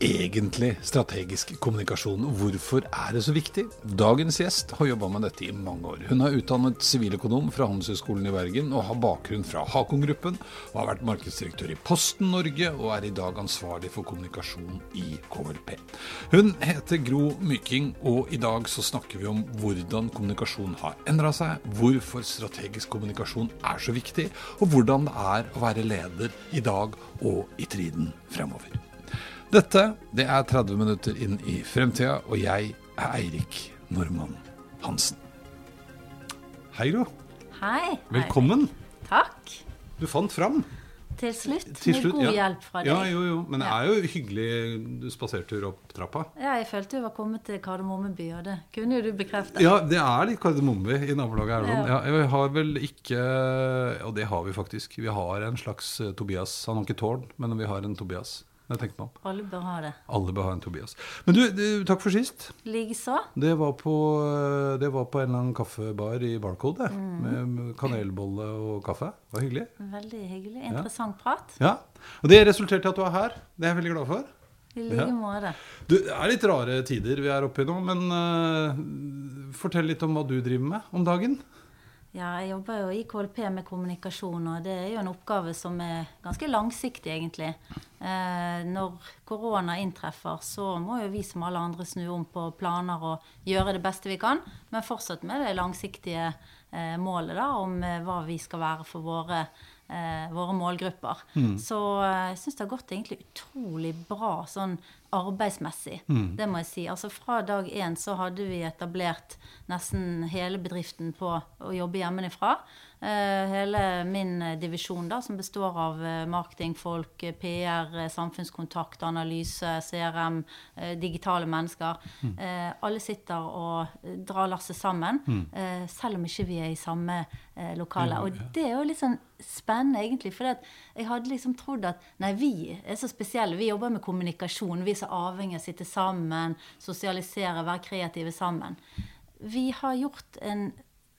Egentlig strategisk kommunikasjon? Hvorfor er det så viktig? Dagens gjest har jobba med dette i mange år. Hun er utdannet siviløkonom fra Handelshøyskolen i Bergen og har bakgrunn fra Hakon-gruppen, har vært markedsdirektør i Posten Norge og er i dag ansvarlig for kommunikasjon i KLP. Hun heter Gro Myking, og i dag så snakker vi om hvordan kommunikasjon har endra seg, hvorfor strategisk kommunikasjon er så viktig, og hvordan det er å være leder i dag og i triden fremover. Dette det er 30 minutter inn i fremtida, og jeg er Eirik Normann Hansen. Hei, Gro. Hei. Velkommen. Takk. Du fant fram. Til slutt, Til med god ja. hjelp fra deg. Ja, jo, jo. Men det Ja. er jo hyggelig spasertur opp trappa. Ja, jeg følte du var kommet til Kardemommeby, og det kunne jo du bekrefte. Ja, det er litt Kardemommeby i nabolaget her. Ja. Ja. jeg har vel ikke Og det har vi faktisk. Vi har en slags eh, Tobias. Han har ikke tårn, men vi har en Tobias. Jeg tenker meg om. Alle bør ha det. Alle bør ha en Tobias. Men du, du takk for sist. Likeså. Det var, på, eh, det var på en eller annen kaffebar i Barcode. Mm. Med kanelbolle og kaffe. Det var hyggelig. Veldig hyggelig. Interessant prat. Ja. Og det resulterte i at du er her. Det er jeg veldig glad for. I like Ja. måte. Du, det er litt rare tider vi er oppe i nå, men uh, fortell litt om hva du driver med om dagen. Ja, jeg jobber jo i KLP med kommunikasjon, og det er jo en oppgave som er ganske langsiktig, egentlig. Eh, når korona inntreffer, så må jo vi som alle andre snu om på planer og gjøre det beste vi kan, men fortsatt med det langsiktige eh, målet da, om eh, hva vi skal være for våre, våre målgrupper. Så eh, jeg syns det har gått egentlig utrolig bra sånn arbeidsmessig. Det må jeg si. Altså Fra dag én så hadde vi etablert nesten hele bedriften på å jobbe hjemmefra. Eh, hele min eh, divisjon, da, som består av eh, marketingfolk, PR, samfunnskontakt, analyse, CRM, digitale mennesker. Eh, alle sitter og drar lasset sammen, eh, selv om ikke vi er i samme lokale. Og det er jo litt sånn spennende, egentlig. For jeg hadde liksom trodd at nei, vi er så spesielle. Vi jobber med kommunikasjon. Vi er så avhengig av å sitte sammen, sosialisere, være kreative sammen. Vi har gjort en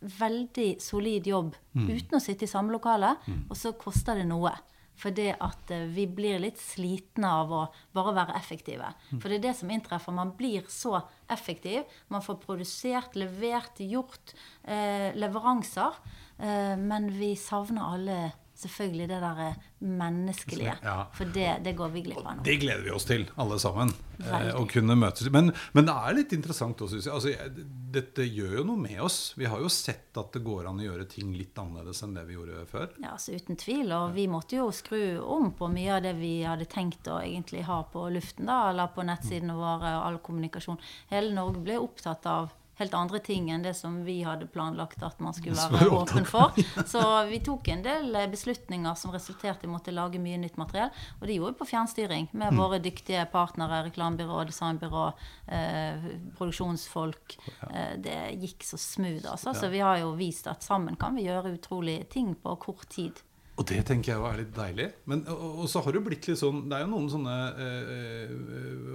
veldig solid jobb uten å sitte i samme lokale, og så koster det noe. For det at eh, vi blir litt slitne av å bare være effektive. For det er det som inntreffer. Man blir så effektiv. Man får produsert, levert, gjort eh, leveranser. Eh, men vi savner alle selvfølgelig det der eh, menneskelige. Ja. For det, det går vi glipp av nå. Det gleder vi oss til, alle sammen. Eh, å kunne møtes. Men, men det er litt interessant òg, synes jeg. Altså. Dette gjør jo noe med oss. Vi har jo sett at det går an å gjøre ting litt annerledes enn det vi gjorde før. Ja, altså Uten tvil. Og vi måtte jo skru om på mye av det vi hadde tenkt å egentlig ha på luften, da, eller på nettsidene våre og all kommunikasjon. Hele Norge ble opptatt av helt andre ting enn det som vi hadde planlagt at man skulle være åpen for. Så vi tok en del eh, beslutninger som resulterte i å måtte lage mye nytt materiell. Og det gjorde vi på fjernstyring med våre dyktige partnere, reklamebyrå, designbyrå, eh, produksjonsfolk. Eh, det gikk så smooth, altså. Så vi har jo vist at sammen kan vi gjøre utrolige ting på kort tid. Og det tenker jeg er litt deilig. Men, og, og så har det jo blitt litt sånn Det er jo noen sånne eh,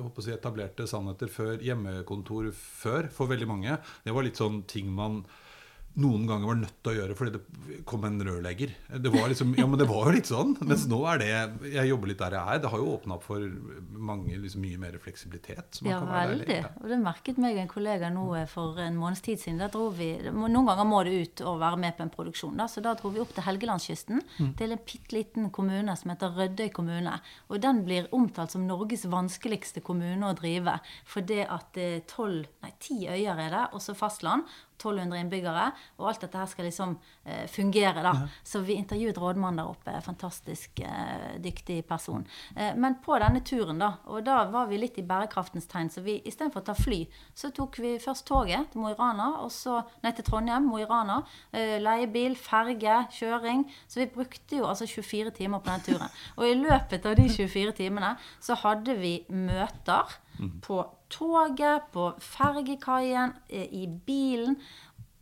eh, si etablerte sannheter før hjemmekontor før, for veldig mange. Det var litt sånn ting man noen ganger var nødt til å gjøre fordi det kom en rørlegger. Det var liksom, ja, men det var jo litt sånn. Mens nå er det Jeg jobber litt der jeg er. Det har jo åpna opp for mange liksom, mye mer fleksibilitet. Ja, kan være veldig. Ja. Og det merket meg en kollega nå eh, for en måneds tid siden. Da dro vi, Noen ganger må du ut og være med på en produksjon. Da, så da dro vi opp til Helgelandskysten, til en bitte liten kommune som heter Rødøy kommune. Og den blir omtalt som Norges vanskeligste kommune å drive. For det at det er tolv, nei, ti øyer er det, også fastland. 1200 innbyggere, og alt dette her skal liksom fungere, da. Så vi intervjuet rådmannen der oppe. Fantastisk eh, dyktig person. Eh, men på denne turen, da, og da var vi litt i bærekraftens tegn, så vi istedenfor å ta fly, så tok vi først toget til Mo i Rana, og så ned til Trondheim, Mo i Rana. Eh, leiebil, ferge, kjøring. Så vi brukte jo altså 24 timer på den turen. Og i løpet av de 24 timene så hadde vi møter på toget, på fergekaien, eh, i bilen.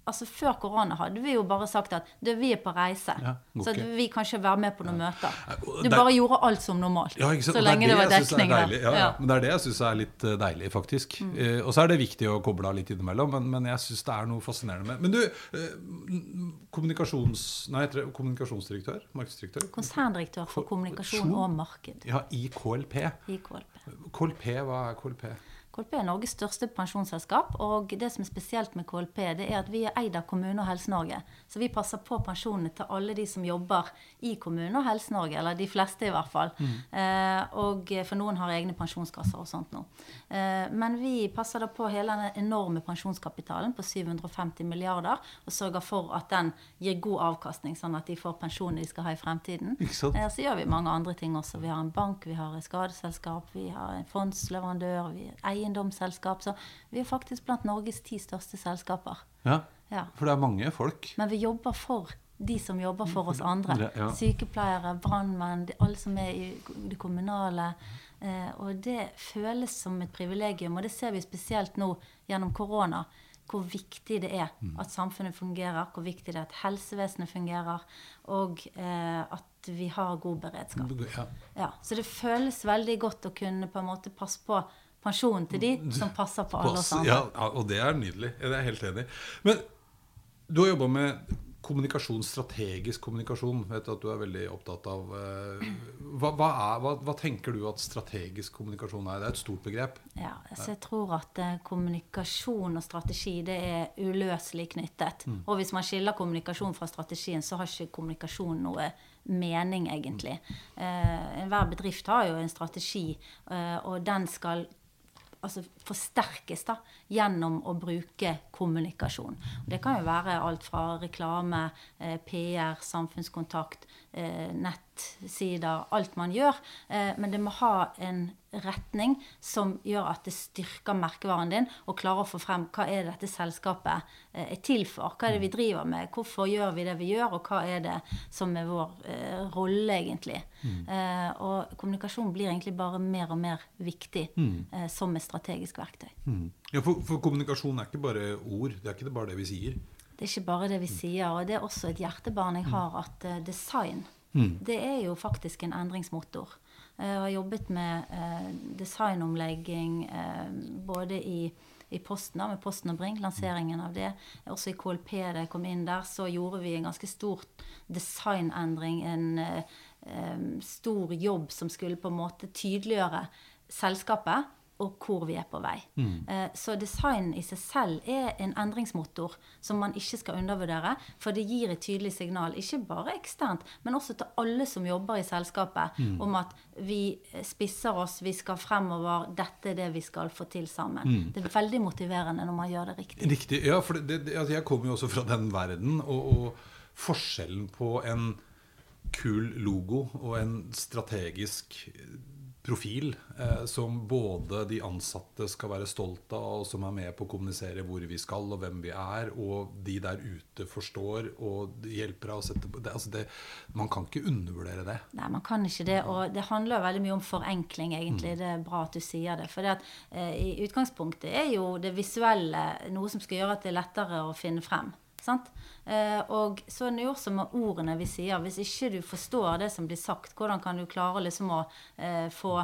Altså Før korona hadde vi jo bare sagt at du, vi er på reise. Ja, Så vi kan ikke være med på noen møter. Du bare gjorde alt som normalt. Ja? Så lenge det, var synes er dekning Ja, ja. Ja. Mm. Men det er det jeg syns er litt eh, deilig, faktisk. Eh, og så er det viktig å koble av litt innimellom, men, men jeg syns det er noe fascinerende med Men du, eh, kommunikasjons... Nei, heter det kommunikasjonsdirektør? Markedsdirektør? Konserndirektør for kommunikasjon og marked Ja, i KLP. i KLP. KLP, hva er KLP? KLP er Norges største pensjonsselskap. Og det som er spesielt med KLP, det er at vi er eid av Kommune- og Helse-Norge. Så vi passer på pensjonene til alle de som jobber i Kommune- og Helse-Norge. Eller de fleste, i hvert fall. Eh, og for noen har egne pensjonskasser og sånt nå. Eh, men vi passer da på hele den enorme pensjonskapitalen på 750 milliarder, og sørger for at den gir god avkastning, sånn at de får pensjonen de skal ha i fremtiden. Eh, så gjør vi mange andre ting også. Vi har en bank, vi har et skadeselskap, vi har en fondsleverandør, vi et eiendomsselskap. Så vi er faktisk blant Norges ti største selskaper. Ja, Ja. for det er mange folk. Men vi jobber for de som jobber for oss andre. Ja. Sykepleiere, brannmenn, alle som er i det kommunale. Eh, og det føles som et privilegium, og det ser vi spesielt nå gjennom korona. Hvor viktig det er at samfunnet fungerer, hvor viktig det er at helsevesenet fungerer, og eh, at vi har god beredskap. Ja. Ja, så det føles veldig godt å kunne på en måte passe på pensjonen til de som passer på alle oss andre. Ja, og det er nydelig. Det er jeg helt enig i. Men du har jobba med kommunikasjon, strategisk kommunikasjon. Vet at du er veldig opptatt av eh, hva, hva, er, hva, hva tenker du at strategisk kommunikasjon er? Det er et stort begrep. Ja, så jeg tror at eh, kommunikasjon og strategi det er uløselig knyttet. Og hvis man skiller kommunikasjon fra strategien, så har ikke kommunikasjon noe mening, egentlig. Eh, Enhver bedrift har jo en strategi, eh, og den skal altså forsterkes da, gjennom å bruke kommunikasjon. Det kan jo være alt fra reklame, eh, PR, samfunnskontakt, eh, nettsider, alt man gjør. Eh, men det må ha en retning som gjør at det styrker merkevaren din, og klarer å få frem hva er dette selskapet eh, er til for. Hva er det vi driver med? Hvorfor gjør vi det vi gjør, og hva er det som er vår eh, rolle, egentlig? Mm. og kommunikasjon blir egentlig bare mer og mer viktig mm. som et strategisk verktøy. Ja, for, for kommunikasjon er ikke bare ord. Det er ikke bare det vi sier. Det er ikke bare det vi sier, og det er også et hjertebarn jeg har, at eh, design det er jo faktisk en endringsmotor. Eh, Jeg har jobbet med eh, designomlegging eh, både i, i Posten, da, med Posten og Brink, lanseringen av det. Også i KLP da jeg kom inn der, så gjorde vi en ganske stor designendring. En eh, eh, stor jobb som skulle på en måte tydeliggjøre selskapet og hvor vi er på vei. Mm. Så design i seg selv er en endringsmotor som man ikke skal undervurdere. For det gir et tydelig signal, ikke bare eksternt, men også til alle som jobber i selskapet, om at vi spisser oss, vi skal fremover, dette er det vi skal få til sammen. Det er veldig motiverende når man gjør det riktig. Riktig. Ja, for det, det, altså jeg kommer jo også fra den verden, og, og forskjellen på en kul logo og en strategisk profil eh, som både de ansatte skal være stolt av, og som er med på å kommunisere hvor vi skal og hvem vi er, og de der ute forstår og hjelper av å sette på det, altså det, Man kan ikke undervurdere det. Nei, man kan ikke det. Og det handler veldig mye om forenkling, egentlig. Det er bra at du sier det. For eh, i utgangspunktet er jo det visuelle noe som skal gjøre at det er lettere å finne frem. Sant? Eh, og så er det jo også med ordene vi sier. Hvis ikke du forstår det som blir sagt, hvordan kan du klare liksom å eh, få,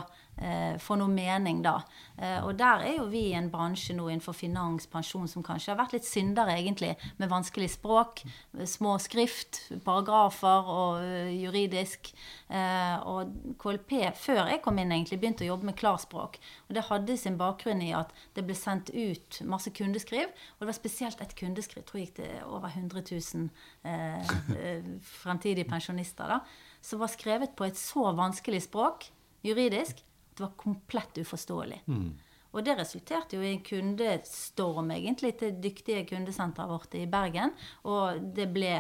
få noe mening da? Eh, og der er jo vi i en bransje nå innenfor finans, pensjon, som kanskje har vært litt syndere, egentlig, med vanskelig språk, små skrift, paragrafer og eh, juridisk. Eh, og KLP, før jeg kom inn, egentlig begynte å jobbe med klarspråk. Og det hadde sin bakgrunn i at det ble sendt ut masse kundeskriv. Og det var spesielt et kundeskriv, tror jeg gikk til over 100 000 eh, eh, fremtidige pensjonister, da, som var skrevet på et så vanskelig språk, juridisk, det var komplett uforståelig. Og det resulterte jo i en kundestorm egentlig til dyktige kundesenteret vårt i Bergen. Og det ble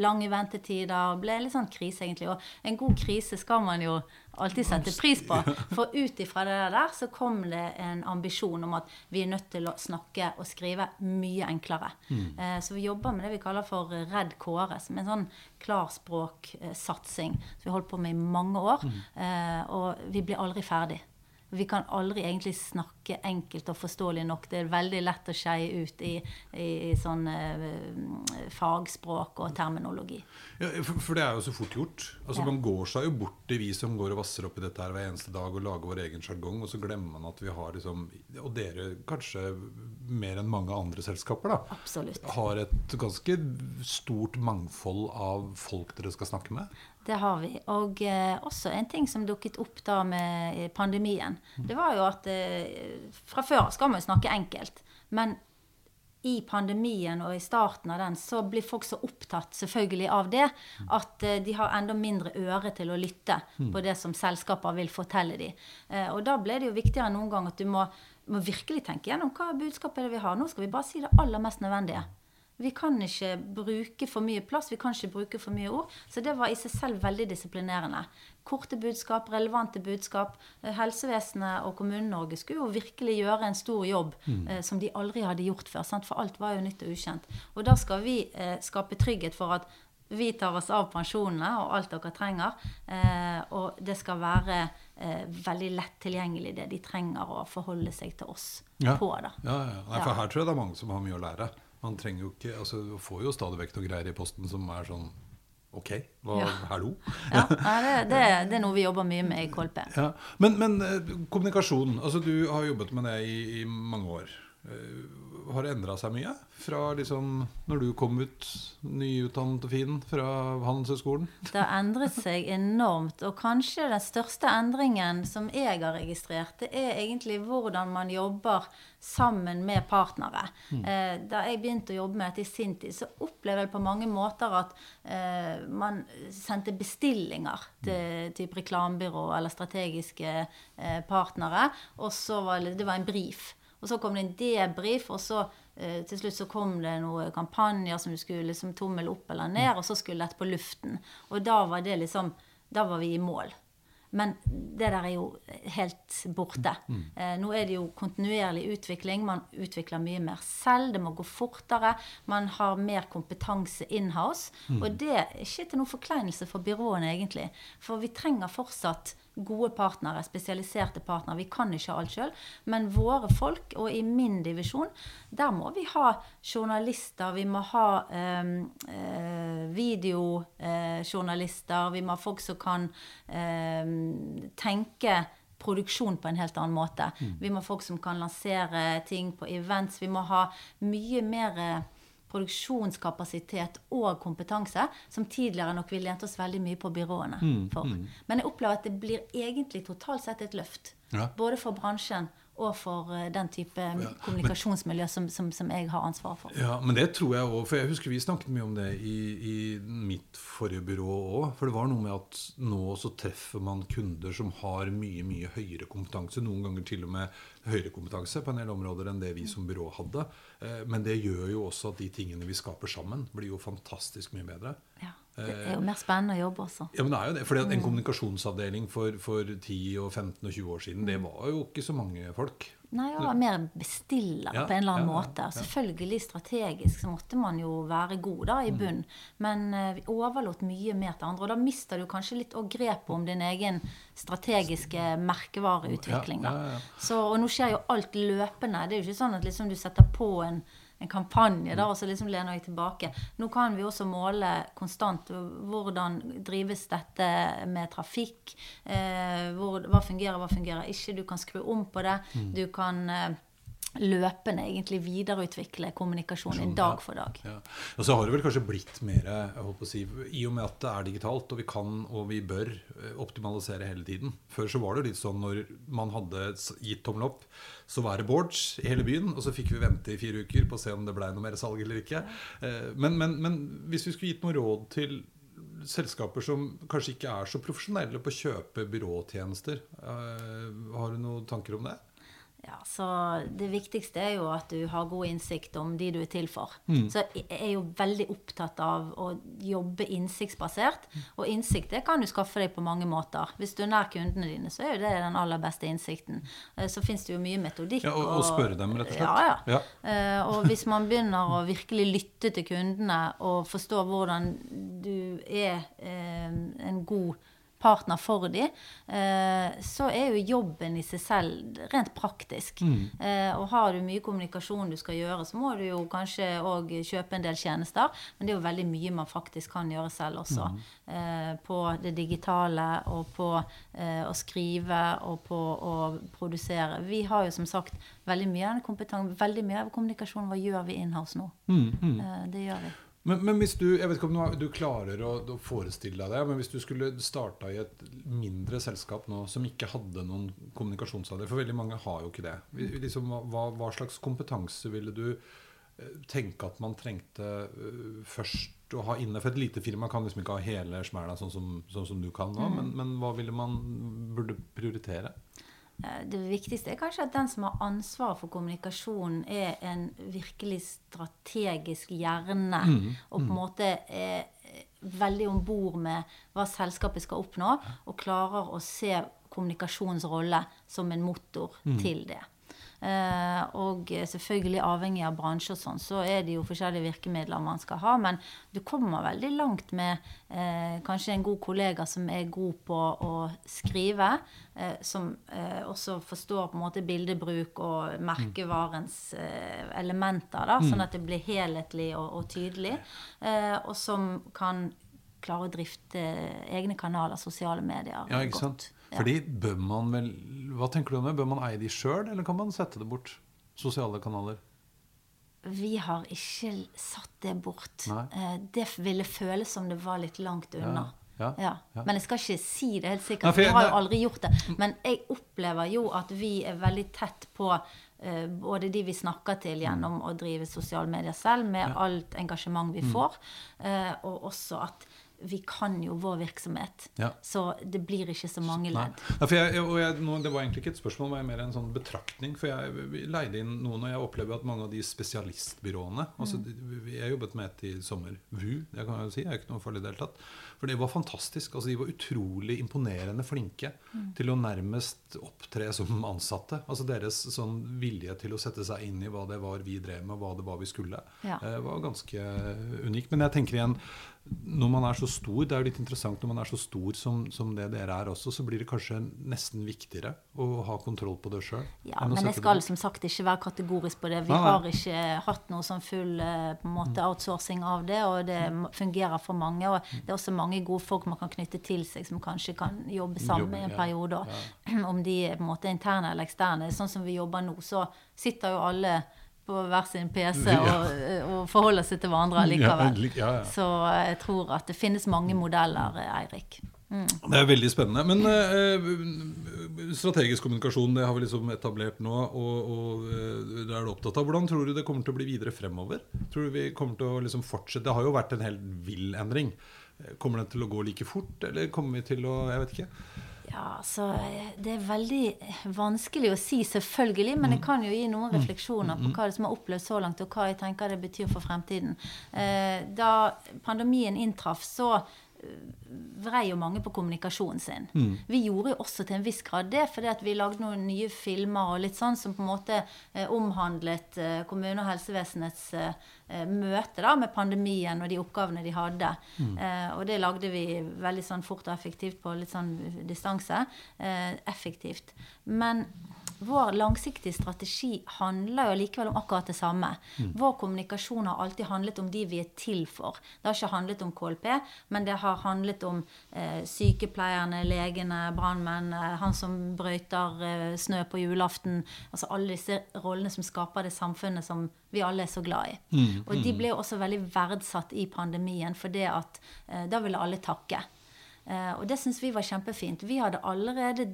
lange ventetider, ble litt sånn krise egentlig. Og en god krise skal man jo alltid sette pris på. For ut ifra det der så kom det en ambisjon om at vi er nødt til å snakke og skrive mye enklere. Mm. Eh, så vi jobber med det vi kaller for Redd Kåre, som er en sånn klarspråksatsing som vi har holdt på med i mange år. Mm. Eh, og vi blir aldri ferdig. Vi kan aldri egentlig snakke enkelt og forståelig nok. Det er veldig lett å skeie ut i, i, i sånn uh, fagspråk og terminologi. Ja, for, for, det er jo så fort gjort. Altså, ja. Man går seg jo bort til vi som går og vasser opp i dette her hver eneste dag og lager vår egen sjargong, og så glemmer man at vi har liksom Og dere kanskje mer enn mange andre selskaper, da. Absolutt. Har et ganske stort mangfold av folk dere skal snakke med. Det har vi. Og eh, også en ting som dukket opp da med pandemien. Det var jo at eh, fra før skal man jo snakke enkelt. Men i pandemien og i starten av den så blir folk så opptatt selvfølgelig av det at eh, de har enda mindre øre til å lytte mm. på det som selskaper vil fortelle dem. Eh, og da ble det jo viktigere enn noen gang at du må, må virkelig tenke gjennom hva budskapet er det vi har. Nå skal vi bare si det aller mest nødvendige. Vi kan ikke bruke for mye plass, vi kan ikke bruke for mye ord. Så det var i seg selv veldig disiplinerende. Korte budskap, relevante budskap. Eh, helsevesenet og Kommune-Norge skulle jo virkelig gjøre en stor jobb mm. eh, som de aldri hadde gjort før. Sant? For alt var jo nytt og ukjent. Og da skal vi eh, skape trygghet for at vi tar oss av pensjonene og alt dere trenger. Eh, og det skal være eh, veldig lett tilgjengelig, det de trenger å forholde seg til oss ja. på. Da. Ja, ja. Nei, for her tror jeg det er mange som har mye å lære. Man trenger jo ikke, altså får jo stadig vekk noen greier i posten som er sånn Ok, hva, ja. hallo? ja, det, det, det, er noe vi jobber mye med i KLP. Ja. Men, men, eh, kommunikasjon. altså Du har jobbet med det i, i mange år. Uh, har det endra seg mye fra liksom når du kom ut nyutdannet og fin fra Handelshøyskolen? Det har endret seg enormt. Og kanskje den største endringen som jeg har registrert, det er egentlig hvordan man jobber sammen med partnere. Mm. Uh, da jeg begynte å jobbe med dette i sin tid, så opplevde jeg på mange måter at uh, man sendte bestillinger til type reklamebyrå eller strategiske partnere, og så var det, det var en brief. Og så kom det en debrief, og så eh, til slutt så kom det noen kampanjer som du skulle liksom tommel opp eller ned, og så skulle dette på luften. Og da var det liksom Da var vi i mål. Men det der er jo helt borte. Mm. Eh, nå er det jo kontinuerlig utvikling. Man utvikler mye mer selv. Det må gå fortere. Man har mer kompetanse inhouse. Mm. Og det er ikke til noen forkleinelse for byråene, egentlig. For vi trenger fortsatt gode partnere, spesialiserte partnere. Vi kan ikke alt sjøl. Men våre folk, og i min divisjon, der må vi ha journalister. Vi må ha ehm, eh, videojournalister. Eh, vi må ha folk som kan eh, tenke produksjon på en helt annen måte. Mm. Vi må ha folk som kan lansere ting på events. Vi må ha mye mer eh, produksjonskapasitet og kompetanse, som tidligere nok vi lente oss veldig mye på byråene mm, for. Mm. Men jeg opplever at det blir egentlig totalt sett et løft. Ja. Både for bransjen og for eh, den type ja, kommunikasjonsmiljø som, som, som, jeg har ansvaret for. Ja, Men det tror jeg òg. For jeg husker vi snakket mye om det i, i mitt forrige byrå òg. For det var noe med at nå så treffer man kunder som har mye, mye høyere kompetanse. Noen ganger til og med høyere kompetanse på en del områder enn det vi som byrå hadde. Eh, men det gjør jo også at de tingene vi skaper sammen, blir jo fantastisk mye bedre. Ja. Det er jo mer spennende å jobbe også. Ja, men det er jo det. Fordi En mm. kommunikasjonsavdeling for, for 10, og 15 og 20 år siden, det mm. var jo ikke så mange folk. Nei, det var mer bestiller ja, på en eller annen ja, måte. Ja, Selvfølgelig strategisk så måtte man jo være god da i mm. bunn. Men uh, vi overlot mye mer til andre. Og da mister du kanskje litt grepet om din egen strategiske merkevareutvikling. Da. Så, og nå skjer jo alt løpende. Det er jo ikke sånn at liksom du setter på en en kampanje, da, og så liksom lener jeg tilbake. Nå kan vi også måle konstant hvordan drives dette med trafikk. Eh, hvor, hva fungerer, hva fungerer ikke. Du kan skru om på det. Mm. Du kan eh, løpende egentlig videreutvikle kommunikasjonen dag for dag. Ja. Og så har det vel kanskje blitt mer si, I og med at det er digitalt, og vi kan og vi bør eh, optimalisere hele tiden. Før så var det litt sånn når man hadde gitt tommel opp, så var det boards i hele byen. Og så fikk vi vente i fire uker på å se om det ble noe mer salg eller ikke. Eh, men, men, men hvis vi skulle gitt noe råd til selskaper som kanskje ikke er så profesjonelle på å kjøpe byråtjenester, eh, har du noen tanker om det? Ja, så Det viktigste er jo at du har god innsikt om de du er til for. Mm. Så jeg er jo veldig opptatt av å jobbe innsiktsbasert. Og innsikt det kan du skaffe deg på mange måter. Hvis du er nær kundene dine, så er jo det den aller beste innsikten. Eh, Så fins det jo mye metodikk. Ja, og- og spørre dem, rett og slett. Ja, ja. Ja. Eh, og hvis man begynner å virkelig lytte til kundene og forstå hvordan du er eh, en god partner for dem, eh, så er jo jobben i seg selv rent praktisk. Eh, og har du mye kommunikasjon du skal gjøre, så må du jo kanskje òg kjøpe en del tjenester. Men det er jo veldig mye man faktisk kan gjøre selv også. Eh, på det digitale og på eh, å skrive og på å produsere. Vi har jo som sagt veldig mye av den kompetansen, veldig mye av kommunikasjonen. Hva gjør vi in-house nå? Eh, det gjør vi. Men, men hvis du jeg vet ikke om du, du klarer å, å forestille deg det, men hvis du skulle starta i et mindre selskap nå som ikke hadde noen kommunikasjonsalder For veldig mange har jo ikke det. Liksom, hva, hva slags kompetanse ville du eh, tenke at man trengte eh, først å ha inne? For et lite firma kan liksom ikke ha hele smæla sånn, som- sånn som du kan nå. Men, men hva ville man burde prioritere? Eh, Det viktigste er kanskje at den som har ansvar for kommunikasjon, er en virkelig strategisk hjerne. Og på en måte er veldig om bord med hva selskapet skal oppnå, og klarer å se kommunikasjonens rolle som en motor til det. Eh, og selvfølgelig avhengig av bransje og sånn, så er det jo forskjellige virkemidler man skal ha. Men du kommer veldig langt med eh, kanskje en god kollega som er god på å skrive. Eh, som eh, også forstår på en måte bildebruk og merkevarens eh, elementer. Da, Sånn at det blir helhetlig og, og tydelig. Eh, og som kan klare å drifte egne kanaler, sosiale medier. Ja, ikke sant? Fordi bør man vel Hva tenker du om det? Bør man eie de sjøl, eller kan man sette det bort? Sosiale kanaler. Vi har ikke satt det bort. Nei. Eh, Det ville føles som det var litt langt unna. Ja, ja, ja. Men jeg skal ikke si det helt sikkert. for jeg- har jo aldri gjort det. Men jeg opplever jo at vi er veldig tett på uh, både de vi snakker til gjennom å drive sosiale medier selv, med alt engasjement Mm. vi får, uh, og også at vi kan jo vår virksomhet. Ja. Så det blir ikke så mange ledd. Ja, jeg, jeg, nå, det var egentlig ikke et spørsmål, men mer en sånn betraktning. For jeg leide inn noen, og jeg opplever at mange av de spesialistbyråene altså, de- Jeg jobbet med et i sommer, VU, det kan jeg jo si. Jeg er ikke noe farlig i det hele tatt. For det var fantastisk. altså De var utrolig imponerende flinke til å nærmest opptre som ansatte. Altså Deres sånn vilje til å sette seg inn i hva det var vi drev med, og hva det var vi skulle, Ja. eh, var ganske unikt. Men jeg tenker igjen når man er så stor, det er jo litt interessant når man er så stor som, som det dere er også, så blir det kanskje nesten viktigere å ha kontroll på det sjøl. Ja, men jeg skal som sagt ikke være kategorisk på det. Vi Nei, nei. har ikke hatt noe sånn full eh, på en måte outsourcing av det, og det fungerer for mange. Og det er også mange gode folk man kan knytte til seg, som kanskje kan jobbe sammen i en periode. Ja. Om de er på en måte interne eller eksterne. Sånn som vi jobber nå, så sitter jo alle på hver sin PC og, og forholder seg til hverandre likevel. Så jeg tror at det finnes mange modeller, Eirik. Mm. Det er veldig spennende. Men eh, strategisk kommunikasjon det har vi liksom etablert nå, og, og eh, det er du opptatt av. Hvordan tror du det kommer til å bli videre fremover? Tror du vi kommer til å liksom fortsette? Det har jo vært en helt vill endring. Eh, Kommer den til å gå like fort, eller kommer vi til å Jeg vet ikke. Ja, så eh, Det er veldig vanskelig å si, selvfølgelig. Men jeg kan jo gi noen refleksjoner på hva det som har opplevd så langt, og hva jeg tenker det betyr for fremtiden. Eh, Da pandemien inntraff, så vrei jo mange på kommunikasjonen sin. Vi gjorde jo også til en viss grad det, fordi at vi lagde noen nye filmer og litt sånn som på en måte eh, omhandlet eh, kommune- og helsevesenets eh, eh, møte da, med pandemien og de oppgavene de hadde. Eh, og det lagde vi veldig sånn fort og effektivt på litt sånn distanse. Eh, effektivt. Men vår langsiktige strategi handler jo likevel om akkurat det samme. Vår kommunikasjon har alltid handlet om de vi er til for. Det har ikke handlet om KLP, men det har handlet om eh, sykepleierne, legene, brannmenn, eh, han som brøyter eh, snø på julaften. Altså alle disse rollene som skaper det samfunnet som vi alle er så glad i. Og de ble jo også veldig verdsatt i pandemien, for det at eh, da ville alle takke. Eh, og det syns vi var kjempefint. Vi hadde allerede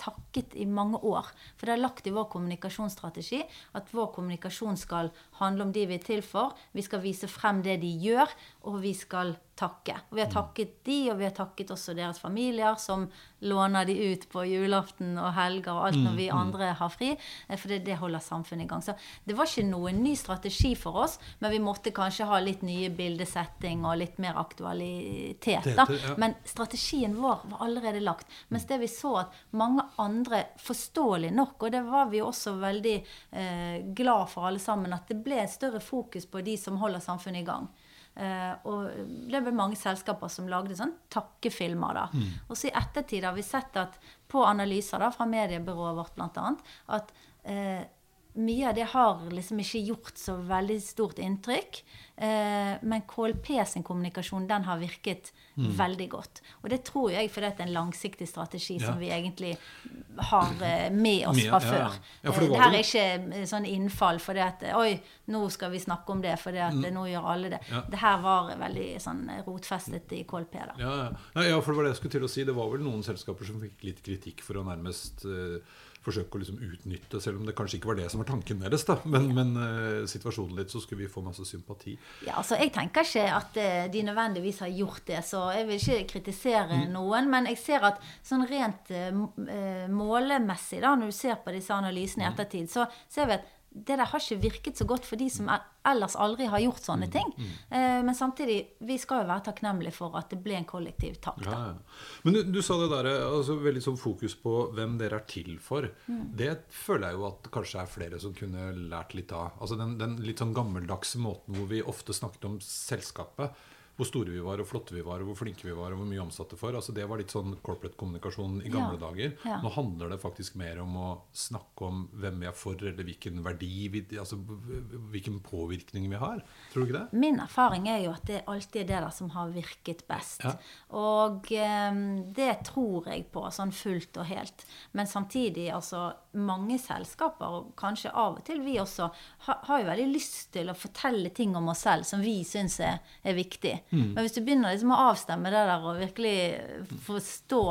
takket i mange år. For det er lagt i vår kommunikasjonsstrategi at vår kommunikasjon skal handle om de vi er til for. Vi skal vise frem det de gjør, og vi skal takke. Og vi har takket de, og vi har takket også deres familier, som låner de ut på julaften og helger og alt når vi andre har fri. eh, For det, det holder samfunnet i gang. Så det var ikke noen ny strategi for oss, men vi måtte kanskje ha litt nye bildesetting og litt mer aktualitet. Da. Men strategien vår var allerede lagt. Mens det vi så at mange andre, forståelig nok, og det var vi også veldig eh, glad for alle sammen, at det ble et større fokus på de som holder samfunnet i gang. Eh, og det ble mange selskaper som lagde sånn takkefilmer. da. Og så i ettertid har vi sett at på analyser da, fra mediebyrået vårt bl.a. at eh, mye av det har liksom ikke gjort så veldig stort inntrykk. Eh, men KLP sin kommunikasjon den har virket veldig godt. Og det tror jeg fordi det er en langsiktig strategi Ja. som vi egentlig har eh, med oss fra ja, ja. før. Det Eh, det her er ikke eh, sånn innfall fordi at Oi, nå skal vi snakke om det at eh, nå gjør alle det. Mm. Det her var veldig sånn rotfestet i KLP. da. Ja, for det var det jeg skulle til å si. Det var vel noen selskaper som fikk litt kritikk for å nærmest eh, forsøke å liksom utnytte, selv om det kanskje ikke var det som var tanken deres. da. Men, men uh, situasjonen litt, så skulle vi få masse sympati. Ja, altså Jeg tenker ikke at uh, de nødvendigvis har gjort det, så jeg vil ikke kritisere Mm. noen. Men jeg ser at sånn rent uh, målemessig, da, når du ser på disse analysene i Mm. ettertid, så ser vi at det der har ikke virket så godt for de som er- ellers aldri har gjort sånne Mm, ting. Eh, men samtidig, vi skal jo være takknemlige for at det ble en kollektiv takk. Ja, ja. Men du, du sa det der, altså veldig sånn fokus på hvem dere er til for. Mm. Det føler jeg jo at kanskje er flere som kunne lært litt av. Altså den, den litt sånn gammeldagse måten hvor vi ofte snakket om selskapet. Hvor store vi var, og flotte vi var, og hvor flinke vi var, og hvor mye omsatte for. Altså Det var litt sånn corporate kommunikasjon i gamle Ja, dager. ja. Nå handler det faktisk mer om å snakke om hvem vi er for, eller hvilken verdi vi, altså hvilken påvirkning vi har. Tror du ikke det? Min erfaring er jo at det alltid er det der som har virket best. Ja. Og eh, det tror jeg på sånn fullt og helt. Men samtidig, altså mange selskaper, og kanskje av og til vi også, har, har jo veldig lyst til å fortelle ting om oss selv som vi syns er, er viktig. Mm. Men hvis du begynner liksom å avstemme det der og virkelig forstå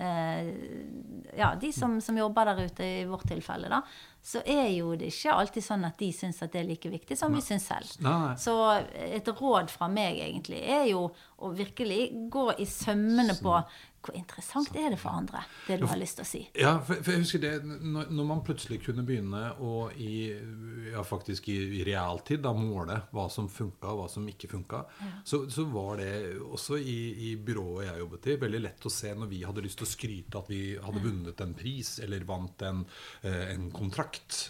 eh, ja, de som, som jobber der ute, i vårt tilfelle, da, så er jo det ikke alltid sånn at de syns at det er like viktig som vi syns selv. Nei, nei. Så et råd fra meg egentlig er jo å virkelig gå i sømmene på hvor interessant er det for andre, det du har lyst til å si. Ja, for, for jeg husker det når, når man plutselig kunne begynne å i, ja, faktisk i, i realtid da, måle hva som funka og hva som ikke funka, så, så var det også i, i byrået jeg jobbet i, veldig lett å se når vi hadde lyst til å skryte at vi hadde vunnet en pris eller vant en, eh, en kontrakt,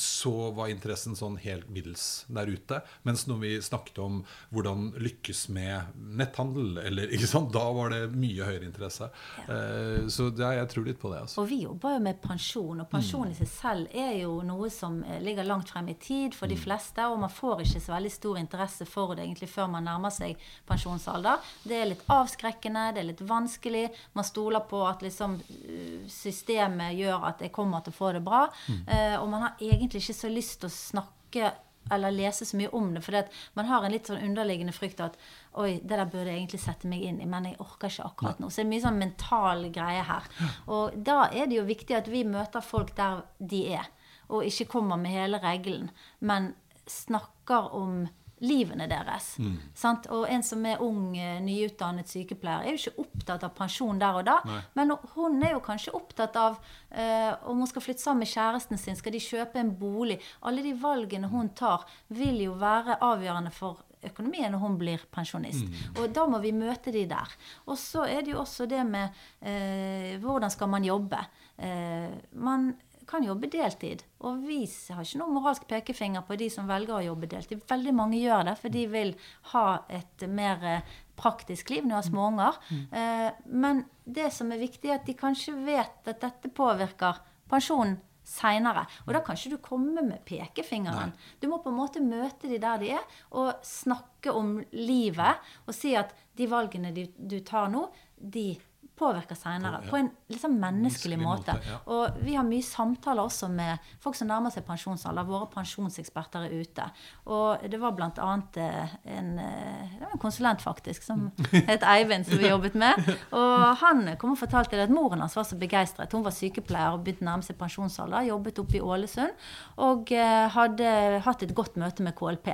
så var interessen sånn helt middels der ute. Mens når vi snakket om hvordan lykkes med netthandel, eller, ikke sant, da var det mye høyere interesse. Eh, så det, jeg tror litt på det. Altså. Og vi jobber jo med pensjon, og pensjon i seg selv er jo noe som eh, ligger langt frem i tid for de fleste, og man får ikke så veldig stor interesse for det egentlig før man nærmer seg pensjonsalder. Det er litt avskrekkende, det er litt vanskelig. Man stoler på at liksom eh, systemet gjør at jeg kommer til å få det bra. Eh, og man har egentlig ikke så lyst til å snakke eller lese så mye om det, for man har en litt sånn underliggende frykt at oi, det der burde jeg egentlig sette meg inn i, men jeg orker ikke akkurat nå. Så det er mye sånn mental greie her. Og da er det jo viktig at vi møter folk der de er, og ikke kommer med hele regelen, men snakker om livene deres. Sant? Og en som er ung, eh, nyutdannet sykepleier, er jo ikke opptatt av pensjon der og da, Nei. men hun er jo kanskje opptatt av eh, om hun skal flytte sammen med kjæresten sin, skal de kjøpe en bolig? Alle de valgene hun tar, vil jo være avgjørende for økonomien når hun blir pensjonist. Og da må vi møte de der. Og så er det jo også det med eh, hvordan skal man jobbe. Eh, man kan jobbe deltid. Og vi har ikke noen moralsk pekefinger på de som velger å jobbe deltid. Veldig mange gjør det, for de vil ha et mer eh, praktisk liv når de har små unger. Eh, men det som er viktig, er at de kanskje vet at dette påvirker pensjonen seinere. Og da kan ikke du komme med pekefingeren. Du må på en måte møte de der de er, og snakke om livet. Og si at de valgene du, du tar nå, de påvirker seinere. Ja. På en liksom menneskelig måte. Og vi har mye samtaler også med folk som nærmer seg pensjonsalder. Våre pensjonseksperter er ute. Og det var annet eh, en, eh, en konsulent, faktisk, som het Eivind, som vi jobbet med. Og han kom og fortalte at moren hans var så begeistret. Hun var sykepleier og begynte å nærme seg pensjonsalder. Jobbet oppe i Ålesund. Og eh, hadde hatt et godt møte med KLP.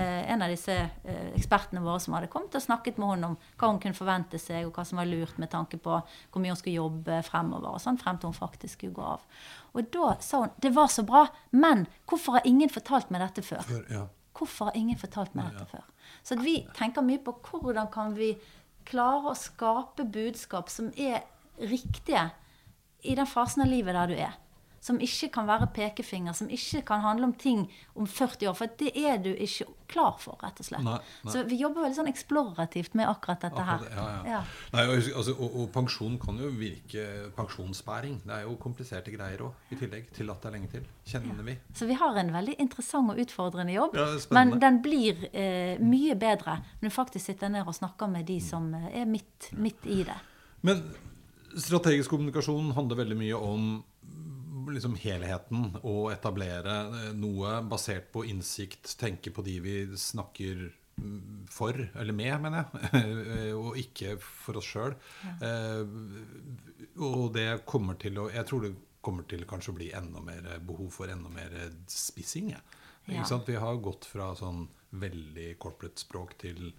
En av disse ekspertene våre som hadde kommet og snakket med henne om hva hun kunne forvente seg, og hva som var lurt med tanke på hvor mye hun skulle jobbe fremover, og sånn, frem til hun faktisk skulle gå av. Og da sa hun det var så bra, men hvorfor har ingen fortalt meg dette før? før ja. Hvorfor har ingen fortalt meg dette før? Så vi tenker mye på hvordan kan vi klare å skape budskap som er riktige i den fasen av livet der du er. Som ikke kan være pekefinger, som ikke kan handle om ting om 40 år. For det er du ikke klar for, rett og slett. Nei, nei. Så vi jobber veldig sånn eksplorativt med akkurat dette her. Ja, ja. Ja. Nei, og, altså, og, og pensjon kan jo virke Pensjonsbæring. Det er jo kompliserte greier òg, i tillegg til at det er lenge til. Kjenner vi. Så vi har en veldig interessant og utfordrende jobb. Men den blir eh, mye bedre når du faktisk sitter ned og snakker med de som eh, er midt, midt i det. Men strategisk kommunikasjon handler veldig mye om liksom helheten og etablere eh, noe basert på innsikt, tenke på de vi snakker mm, for, eller med, mener jeg, og ikke for oss sjøl. Og det kommer til å Jeg tror det kommer til kanskje å bli enda mer behov for enda mer spissing. Ja. Vi har gått fra sånn veldig corporate språk til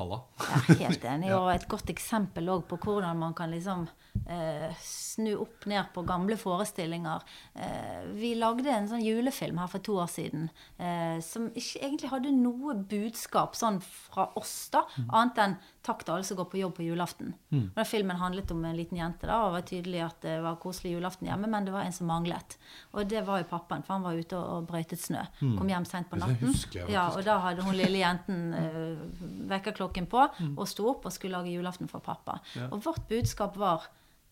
halla. Er helt enig. Og et godt eksempel på hvordan man kan liksom eh, snu opp ned på gamle forestillinger. Eh, vi lagde en sånn julefilm her for to år siden eh, som ikke egentlig hadde noe budskap sånn fra oss, da, Mm. annet enn 'takk til alle som går på jobb på julaften'. Og den filmen handlet om en liten jente, da, og var tydelig at det var koselig julaften hjemme, men det var en som manglet. Og det var jo pappaen, for han var ute og, og brøytet snø. Kom hjem seint på natten. jeg ja, og da hadde hun lille jenten uh, vekkerklokken på og sto opp og skulle lage julaften for pappa. Ja. Og vårt budskap var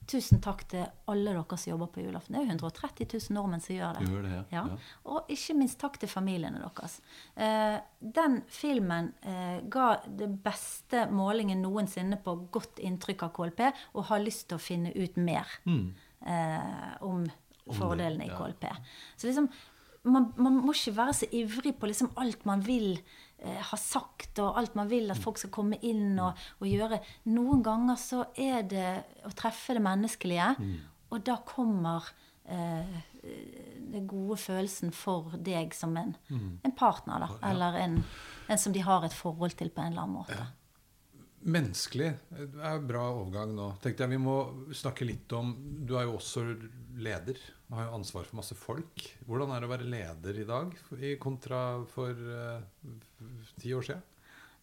tusen takk til alle dere som jobber på julaften. Det er jo 130 000 nordmenn som gjør det. Gjør det, ja. ja. Og ikke minst takk til familiene deres. Eh, den filmen eh, ga det beste målingen noensinne på godt inntrykk av KLP, og har lyst til å finne ut mer eh, om fordelene i ja. KLP. Så liksom, man, man må ikke være så ivrig på liksom alt man vil eh, ha sagt, og alt man vil at folk skal komme inn og, og gjøre. Noen ganger så er det å treffe det menneskelige, og da kommer eh, den gode følelsen for deg som en, en partner, da. Eller en, en som de har et forhold til på en eller annen måte. Menneskelig det er en bra overgang nå. Tenkte jeg Vi må snakke litt om Du er jo også leder. Du har jo ansvar for masse folk. Hvordan er det å være leder i dag i kontra for eh, ti år siden?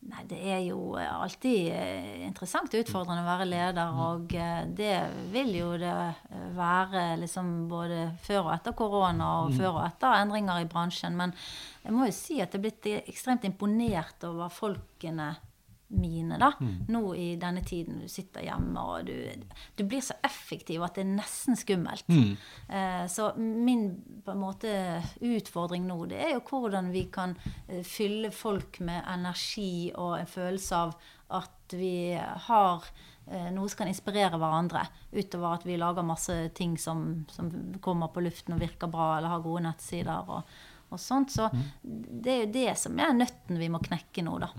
Nei, det er jo alltid eh, interessant og utfordrende å være leder, og eh, det vil jo det eh, være liksom både før og etter korona, og før og etter endringer i bransjen. Men jeg må jo si at jeg er blitt ekstremt imponert over folkene mine, da. Nå i denne tiden. Du sitter hjemme, og du, du blir så effektiv at det er nesten skummelt. Eh, så min på en måte utfordring nå, det er jo hvordan vi kan eh, fylle folk med energi og en følelse av at vi har eh, noe som kan inspirere hverandre, utover at vi lager masse ting som, som kommer på luften og virker bra, eller har gode nettsider og, og sånt. Så det er jo det som er nøtten vi må knekke nå, da.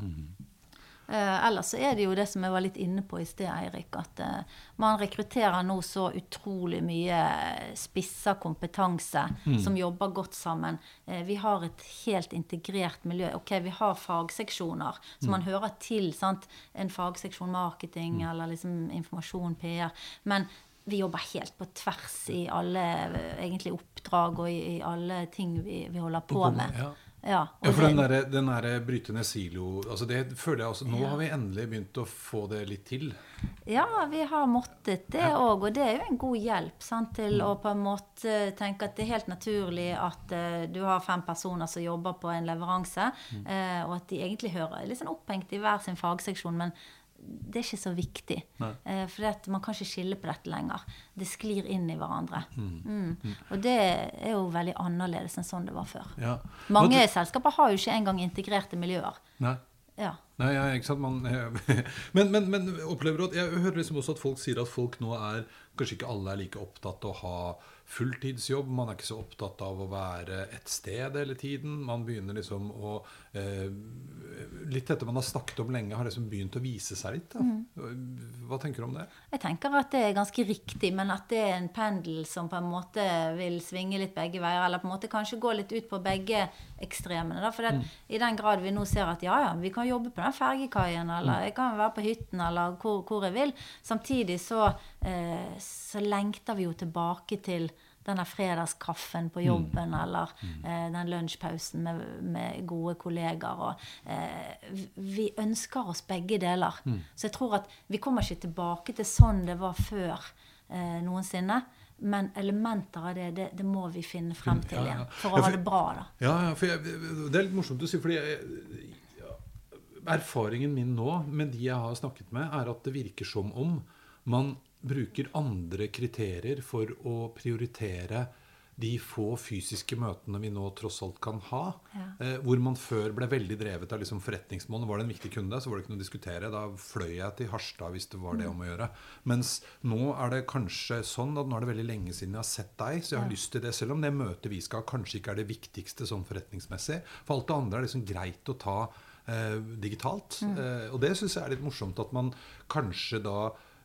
Eh, ellers så er det jo det som jeg var litt inne på i sted, Eirik, at eh, man rekrutterer nå så utrolig mye spissa kompetanse som jobber godt sammen. Eh, vi har et helt integrert miljø. Ok, vi har fagseksjoner som man hører til. sant? En fagseksjon marketing eller liksom informasjon, PR. Men vi jobber helt på tvers i alle eh, egentlig oppdrag og i, i alle ting vi, vi holder på med. Ja. Ja, Ja, for den derre der bryte ned silo altså Det føler jeg også Nå Ja. har vi endelig begynt å få det litt til. Ja, vi har måttet det òg, og det er jo en god hjelp sant, til å på en måte tenke at det er helt naturlig at uh, du har fem personer som jobber på en leveranse, eh, og at de egentlig hører litt sånn opphengt i hver sin fagseksjon, men det er ikke så viktig. Eh, for man kan ikke skille på dette lenger. Det sklir inn i hverandre. Mm. Og det er jo veldig annerledes enn sånn det var før. Ja. Mange det... selskaper har jo ikke engang integrerte miljøer. Nei. Ja, Nei, ja, ikke sant? Man, men, men, men, opplever at Jeg hører liksom også at folk sier at folk nå er Kanskje ikke alle er like opptatt av å ha fulltidsjobb. Man er ikke så opptatt av å være et sted hele tiden. Man begynner liksom å Litt dette man har snakket om lenge, har liksom begynt å vise seg litt. Mm. Hva tenker du om det? Jeg tenker at det er ganske riktig, men at det er en pendel som på en måte vil svinge litt begge veier. Eller på en måte kanskje gå litt ut på begge ekstremene. Da. For mm. i den grad vi nå ser at ja, ja, vi kan jobbe på den fergekaien, eller mm. jeg kan være på hytten, eller hvor, hvor jeg vil. Samtidig så, eh, så lengter vi jo tilbake til denne fredagskaffen på jobben mm. eller mm. eh, den lunsjpausen med, med, gode kollegaer. Og, eh, vi ønsker oss begge deler. Mm. Så jeg tror at vi kommer ikke tilbake til sånn det var før eh, noensinne. Men elementer av det, det, det, må vi finne frem til igjen. For å ja, for, ha det bra, da. Ja, jeg, Det er litt morsomt å si, fordi jeg, erfaringen min nå med de jeg har snakket med, er at det virker som om man bruker andre kriterier for å prioritere de få fysiske møtene vi nå tross alt kan ha. Ja. Eh, hvor man før ble veldig drevet av liksom forretningsmål. Var det en viktig kunde, så var det ikke noe å diskutere. Da fløy jeg til Harstad hvis det var det om å gjøre. Mens nå er det kanskje sånn at nå er det veldig lenge siden jeg har sett deg, så jeg har ja. lyst til det. Selv om det møtet vi skal ha, kanskje ikke er det viktigste sånn forretningsmessig. For alt det andre er liksom greit å ta eh, digitalt. Mm. Eh, og det syns jeg er litt morsomt at man kanskje da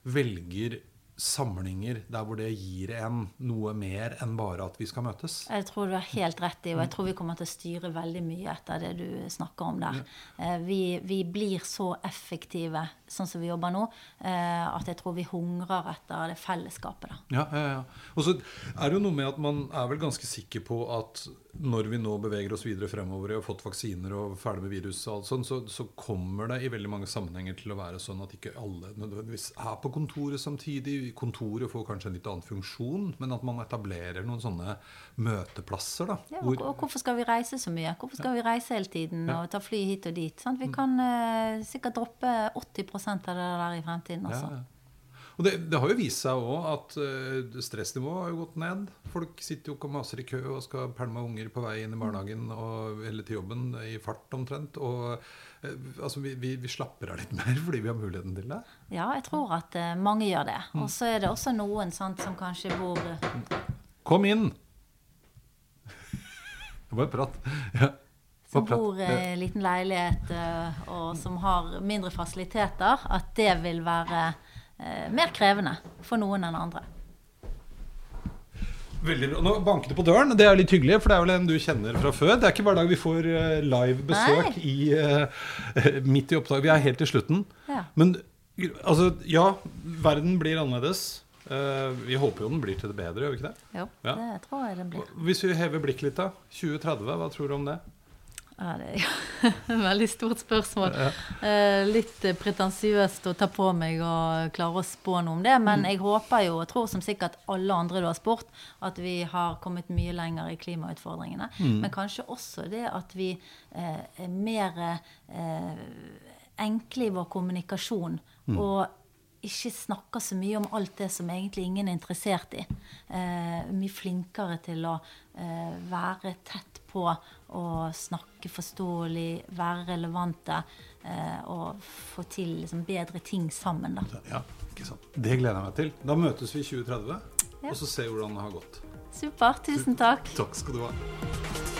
velger samlinger der hvor det gir en noe mer enn bare at vi skal møtes. Jeg tror du har helt rett i, og jeg tror vi kommer til å styre veldig mye etter det du snakker om der. Eh, vi, vi, blir så effektive sånn som vi jobber nå, eh, at jeg tror vi hungrer etter det fellesskapet. Da. Ja, ja, ja. Og så er det jo noe med at man er vel ganske sikker på at når vi nå beveger oss videre fremover og har fått vaksiner og ferdig med virus, og alt sånt, så, så, kommer det i veldig mange sammenhenger til å være sånn at ikke alle nødvendigvis er på kontoret samtidig. Kontoret får kanskje en litt annen funksjon, men at man etablerer noen sånne møteplasser. Da, ja, og, og, hvorfor skal vi reise så mye? Hvorfor skal vi reise hele tiden og ta fly hit og dit? Sant? Vi mm. kan uh, sikkert droppe 80 av det der i fremtiden også. Ja, ja. Og det, det, har jo vist seg òg at uh, stressnivået har jo gått ned. Folk sitter jo ikke og maser i kø og skal pælme unger på vei inn i barnehagen og, eller til jobben i fart omtrent. Og altså, vi, vi, vi, slapper av litt mer fordi vi har muligheten til det. Ja, jeg tror at uh, mange gjør det. Mm. Og så er det også noen sant, som kanskje bor Kom inn! Bare prat. Ja som bor i en liten leilighet uh, og som har mindre fasiliteter, at det vil være uh, mer krevende for noen enn andre. Veldig bra. Nå banker det på døren. Det er litt hyggelig, for det er vel en du kjenner fra før. Det er ikke hver dag vi får uh, live besøk i, uh, midt i opptak. Vi er helt til slutten. Ja. Men altså, ja, verden blir annerledes. Uh, vi håper jo den blir til det bedre, gjør vi ikke det? Jo, ja. det tror jeg den blir. Hvis vi hever blikket litt, da. 2030, hva tror du om det? Ja, det er et veldig stort spørsmål. Eh, litt pretensiøst å ta på meg og klare å spå noe om det. Men mm. jeg håper jo, og tror som sikkert alle andre du har spurt, at vi har kommet mye lenger i klimautfordringene. Mm. Men kanskje også det at vi eh, er mer eh, enkle i vår kommunikasjon. Mm. og ikke snakker så mye om alt det som egentlig ingen er interessert i. Eh, mye flinkere til å eh, være tett på å snakke forståelig, være relevante eh, og få til liksom, bedre ting sammen. Da. Ja, ikke sant. Det gleder jeg meg til. Da møtes vi i 2030, ja. og så ser vi hvordan det har gått. Supert. Tusen takk. Takk skal du ha.